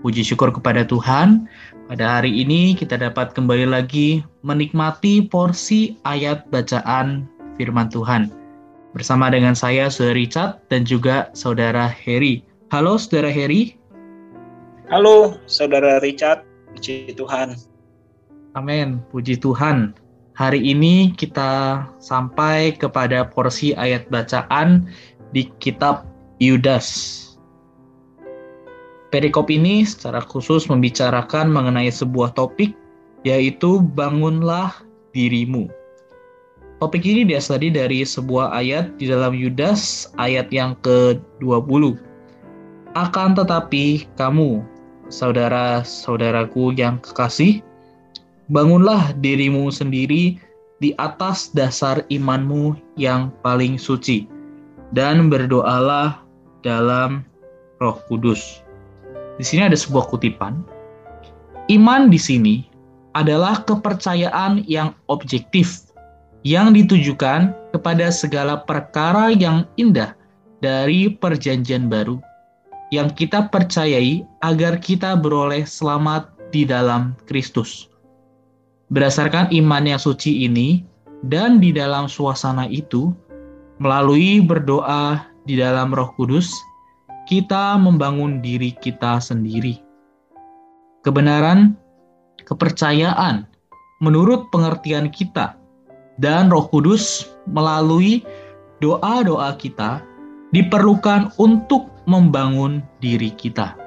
Puji syukur kepada Tuhan, pada hari ini kita dapat kembali lagi menikmati porsi ayat bacaan firman Tuhan. Bersama dengan saya, Saudara Richard, dan juga Saudara Heri. Halo, Saudara Heri. Halo, Saudara Richard. Puji Tuhan. Amin, puji Tuhan. Hari ini kita sampai kepada porsi ayat bacaan di kitab Yudas. Perikop ini secara khusus membicarakan mengenai sebuah topik, yaitu bangunlah dirimu. Topik ini diasari dari sebuah ayat di dalam Yudas ayat yang ke-20. Akan tetapi kamu, saudara-saudaraku yang kekasih, bangunlah dirimu sendiri di atas dasar imanmu yang paling suci, dan berdoalah dalam roh kudus. Di sini ada sebuah kutipan. Iman di sini adalah kepercayaan yang objektif yang ditujukan kepada segala perkara yang indah dari perjanjian baru yang kita percayai agar kita beroleh selamat di dalam Kristus. Berdasarkan iman yang suci ini dan di dalam suasana itu, melalui berdoa di dalam Roh Kudus, kita membangun diri kita sendiri. Kebenaran, kepercayaan, menurut pengertian kita, dan Roh Kudus melalui doa-doa kita diperlukan untuk membangun diri kita.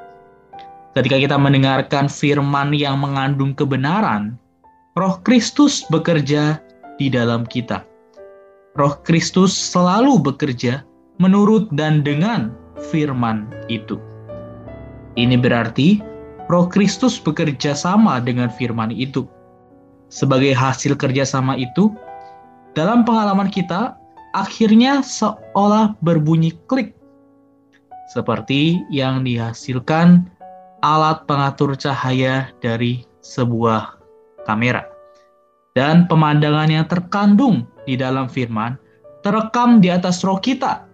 Ketika kita mendengarkan firman yang mengandung kebenaran, Roh Kristus bekerja di dalam kita. Roh Kristus selalu bekerja menurut dan dengan firman itu. Ini berarti Roh Kristus bekerja sama dengan firman itu. Sebagai hasil kerjasama itu, dalam pengalaman kita, akhirnya seolah berbunyi klik. Seperti yang dihasilkan alat pengatur cahaya dari sebuah kamera. Dan pemandangan yang terkandung di dalam firman terekam di atas roh kita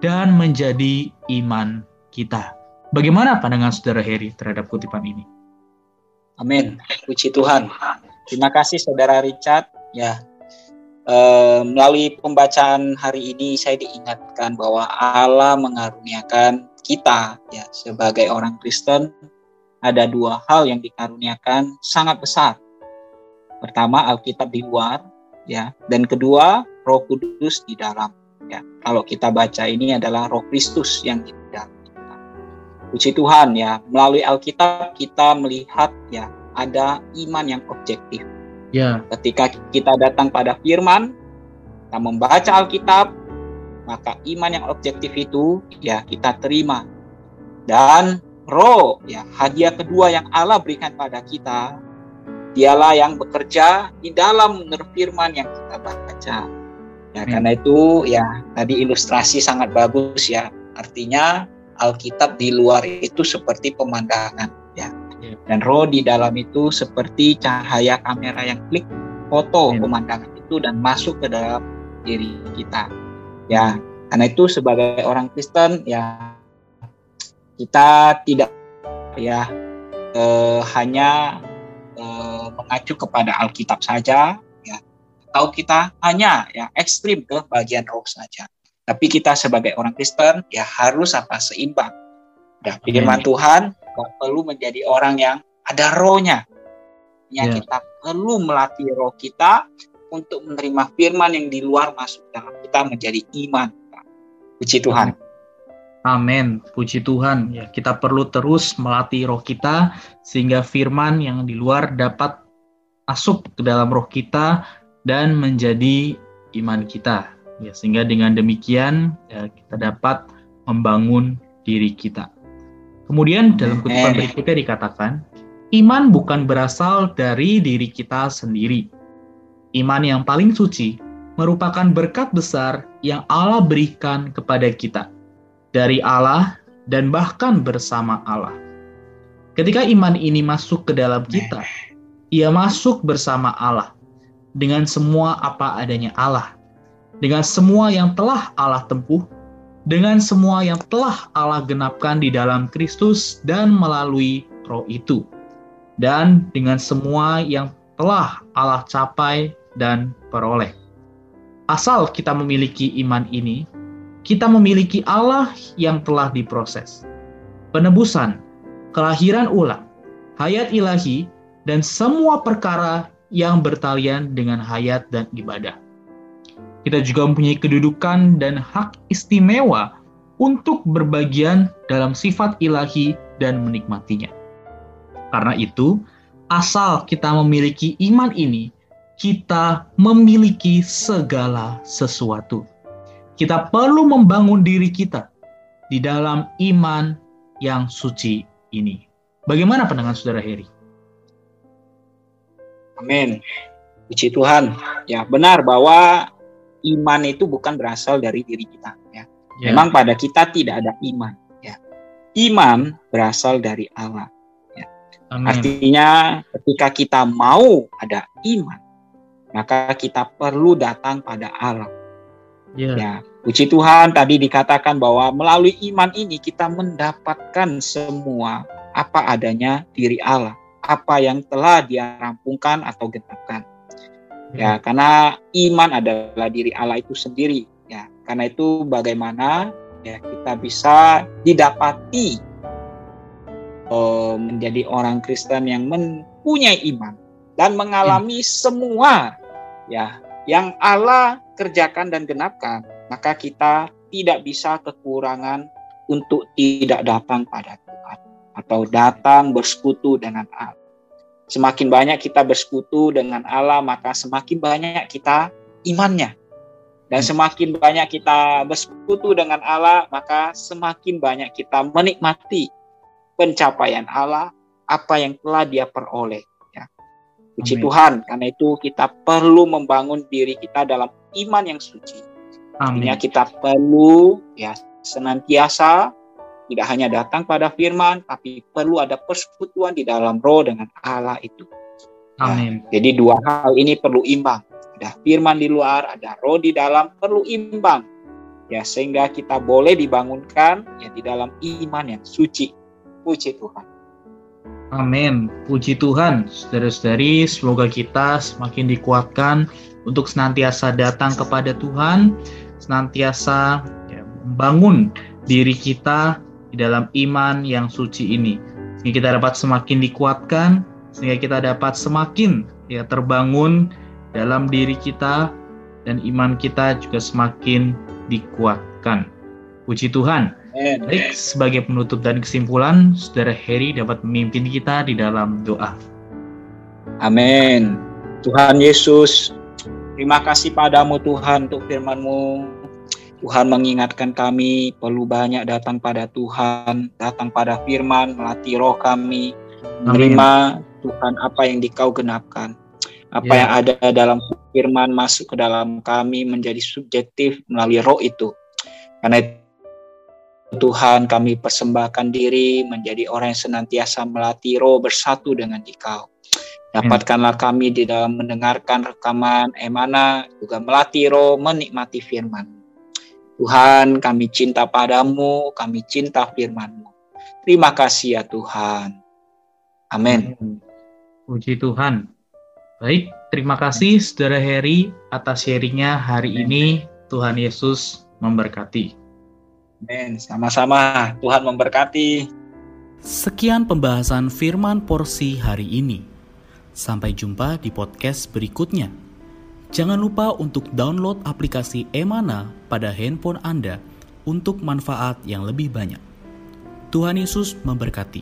dan menjadi iman kita. Bagaimana pandangan saudara Heri terhadap kutipan ini? Amin. Puji Tuhan. Terima kasih saudara Richard. Ya, e, melalui pembacaan hari ini saya diingatkan bahwa Allah mengaruniakan kita ya sebagai orang Kristen ada dua hal yang dikaruniakan sangat besar. Pertama Alkitab di luar ya dan kedua Roh Kudus di dalam. Ya, kalau kita baca ini adalah Roh Kristus yang di dalam kita. Puji Tuhan ya, melalui Alkitab kita melihat ya ada iman yang objektif. Ya. Ketika kita datang pada firman, kita membaca Alkitab, maka iman yang objektif itu ya kita terima. Dan roh ya hadiah kedua yang Allah berikan pada kita dialah yang bekerja di dalam menurut firman yang kita baca. Ya, hmm. karena itu ya tadi ilustrasi sangat bagus ya. Artinya Alkitab di luar itu seperti pemandangan ya. ya. Dan roh di dalam itu seperti cahaya kamera yang klik foto hmm. pemandangan itu dan masuk ke dalam diri kita. Ya, karena itu sebagai orang Kristen ya kita tidak ya eh, hanya eh, mengacu kepada Alkitab saja atau kita hanya ya ekstrim ke bagian roh saja. Tapi kita sebagai orang Kristen ya harus apa seimbang. Ya, firman Tuhan perlu menjadi orang yang ada rohnya. Ya, yeah. kita perlu melatih roh kita untuk menerima firman yang di luar masuk dalam kita menjadi iman. Puji Tuhan. Amin. Puji Tuhan. Ya, kita perlu terus melatih roh kita sehingga firman yang di luar dapat masuk ke dalam roh kita dan menjadi iman kita. Ya, sehingga dengan demikian ya, kita dapat membangun diri kita. Kemudian dalam kutipan berikutnya dikatakan, iman bukan berasal dari diri kita sendiri. Iman yang paling suci merupakan berkat besar yang Allah berikan kepada kita dari Allah dan bahkan bersama Allah. Ketika iman ini masuk ke dalam kita, ia masuk bersama Allah dengan semua apa adanya Allah, dengan semua yang telah Allah tempuh, dengan semua yang telah Allah genapkan di dalam Kristus dan melalui Roh itu, dan dengan semua yang telah Allah capai dan peroleh. Asal kita memiliki iman ini, kita memiliki Allah yang telah diproses. Penebusan, kelahiran ulang, hayat ilahi, dan semua perkara yang bertalian dengan hayat dan ibadah. Kita juga mempunyai kedudukan dan hak istimewa untuk berbagian dalam sifat ilahi dan menikmatinya. Karena itu, asal kita memiliki iman ini, kita memiliki segala sesuatu. Kita perlu membangun diri kita di dalam iman yang suci ini. Bagaimana pandangan saudara Heri? Amin. Puji Tuhan. Ya, benar bahwa iman itu bukan berasal dari diri kita, ya. Yeah. Memang pada kita tidak ada iman, ya. Iman berasal dari Allah, ya. Amin. Artinya ketika kita mau ada iman, maka kita perlu datang pada Allah. Yeah. Ya, puji Tuhan tadi dikatakan bahwa melalui iman ini kita mendapatkan semua apa adanya diri Allah apa yang telah dia rampungkan atau genapkan. Ya, hmm. karena iman adalah diri Allah itu sendiri. Ya, karena itu bagaimana ya kita bisa didapati oh, menjadi orang Kristen yang mempunyai iman dan mengalami hmm. semua ya yang Allah kerjakan dan genapkan, maka kita tidak bisa kekurangan untuk tidak datang pada atau datang bersekutu dengan Allah. Semakin banyak kita bersekutu dengan Allah, maka semakin banyak kita imannya. Dan hmm. semakin banyak kita bersekutu dengan Allah, maka semakin banyak kita menikmati pencapaian Allah, apa yang telah dia peroleh. Ya. Puji Amin. Tuhan, karena itu kita perlu membangun diri kita dalam iman yang suci. Artinya kita perlu ya senantiasa tidak hanya datang pada firman, tapi perlu ada persekutuan di dalam roh dengan Allah itu. Ya, Amin. jadi dua hal ini perlu imbang. Ada firman di luar, ada roh di dalam, perlu imbang. Ya, sehingga kita boleh dibangunkan ya di dalam iman yang suci. Puji Tuhan. Amin. Puji Tuhan. Saudara-saudari, semoga kita semakin dikuatkan untuk senantiasa datang kepada Tuhan, senantiasa ya, membangun diri kita di dalam iman yang suci ini. Sehingga kita dapat semakin dikuatkan, sehingga kita dapat semakin ya terbangun dalam diri kita dan iman kita juga semakin dikuatkan. Puji Tuhan. Baik, sebagai penutup dan kesimpulan, Saudara Heri dapat memimpin kita di dalam doa. Amin. Tuhan Yesus, terima kasih padamu Tuhan untuk firman-Mu Tuhan mengingatkan kami perlu banyak datang pada Tuhan, datang pada firman, melatih roh kami, menerima Tuhan apa yang dikau genapkan. Apa yeah. yang ada dalam firman masuk ke dalam kami menjadi subjektif melalui roh itu. Karena itu Tuhan kami persembahkan diri menjadi orang yang senantiasa melatih roh bersatu dengan Dikau. Dapatkanlah kami di dalam mendengarkan rekaman emana juga melatih roh menikmati firman. Tuhan, kami cinta padamu, kami cinta firman-Mu. Terima kasih ya Tuhan. Amin. Puji Tuhan. Baik, terima kasih Saudara Heri atas sharingnya hari ini. Tuhan Yesus memberkati. Amin. Sama-sama. Tuhan memberkati. Sekian pembahasan firman porsi hari ini. Sampai jumpa di podcast berikutnya. Jangan lupa untuk download aplikasi Emana pada handphone Anda untuk manfaat yang lebih banyak. Tuhan Yesus memberkati.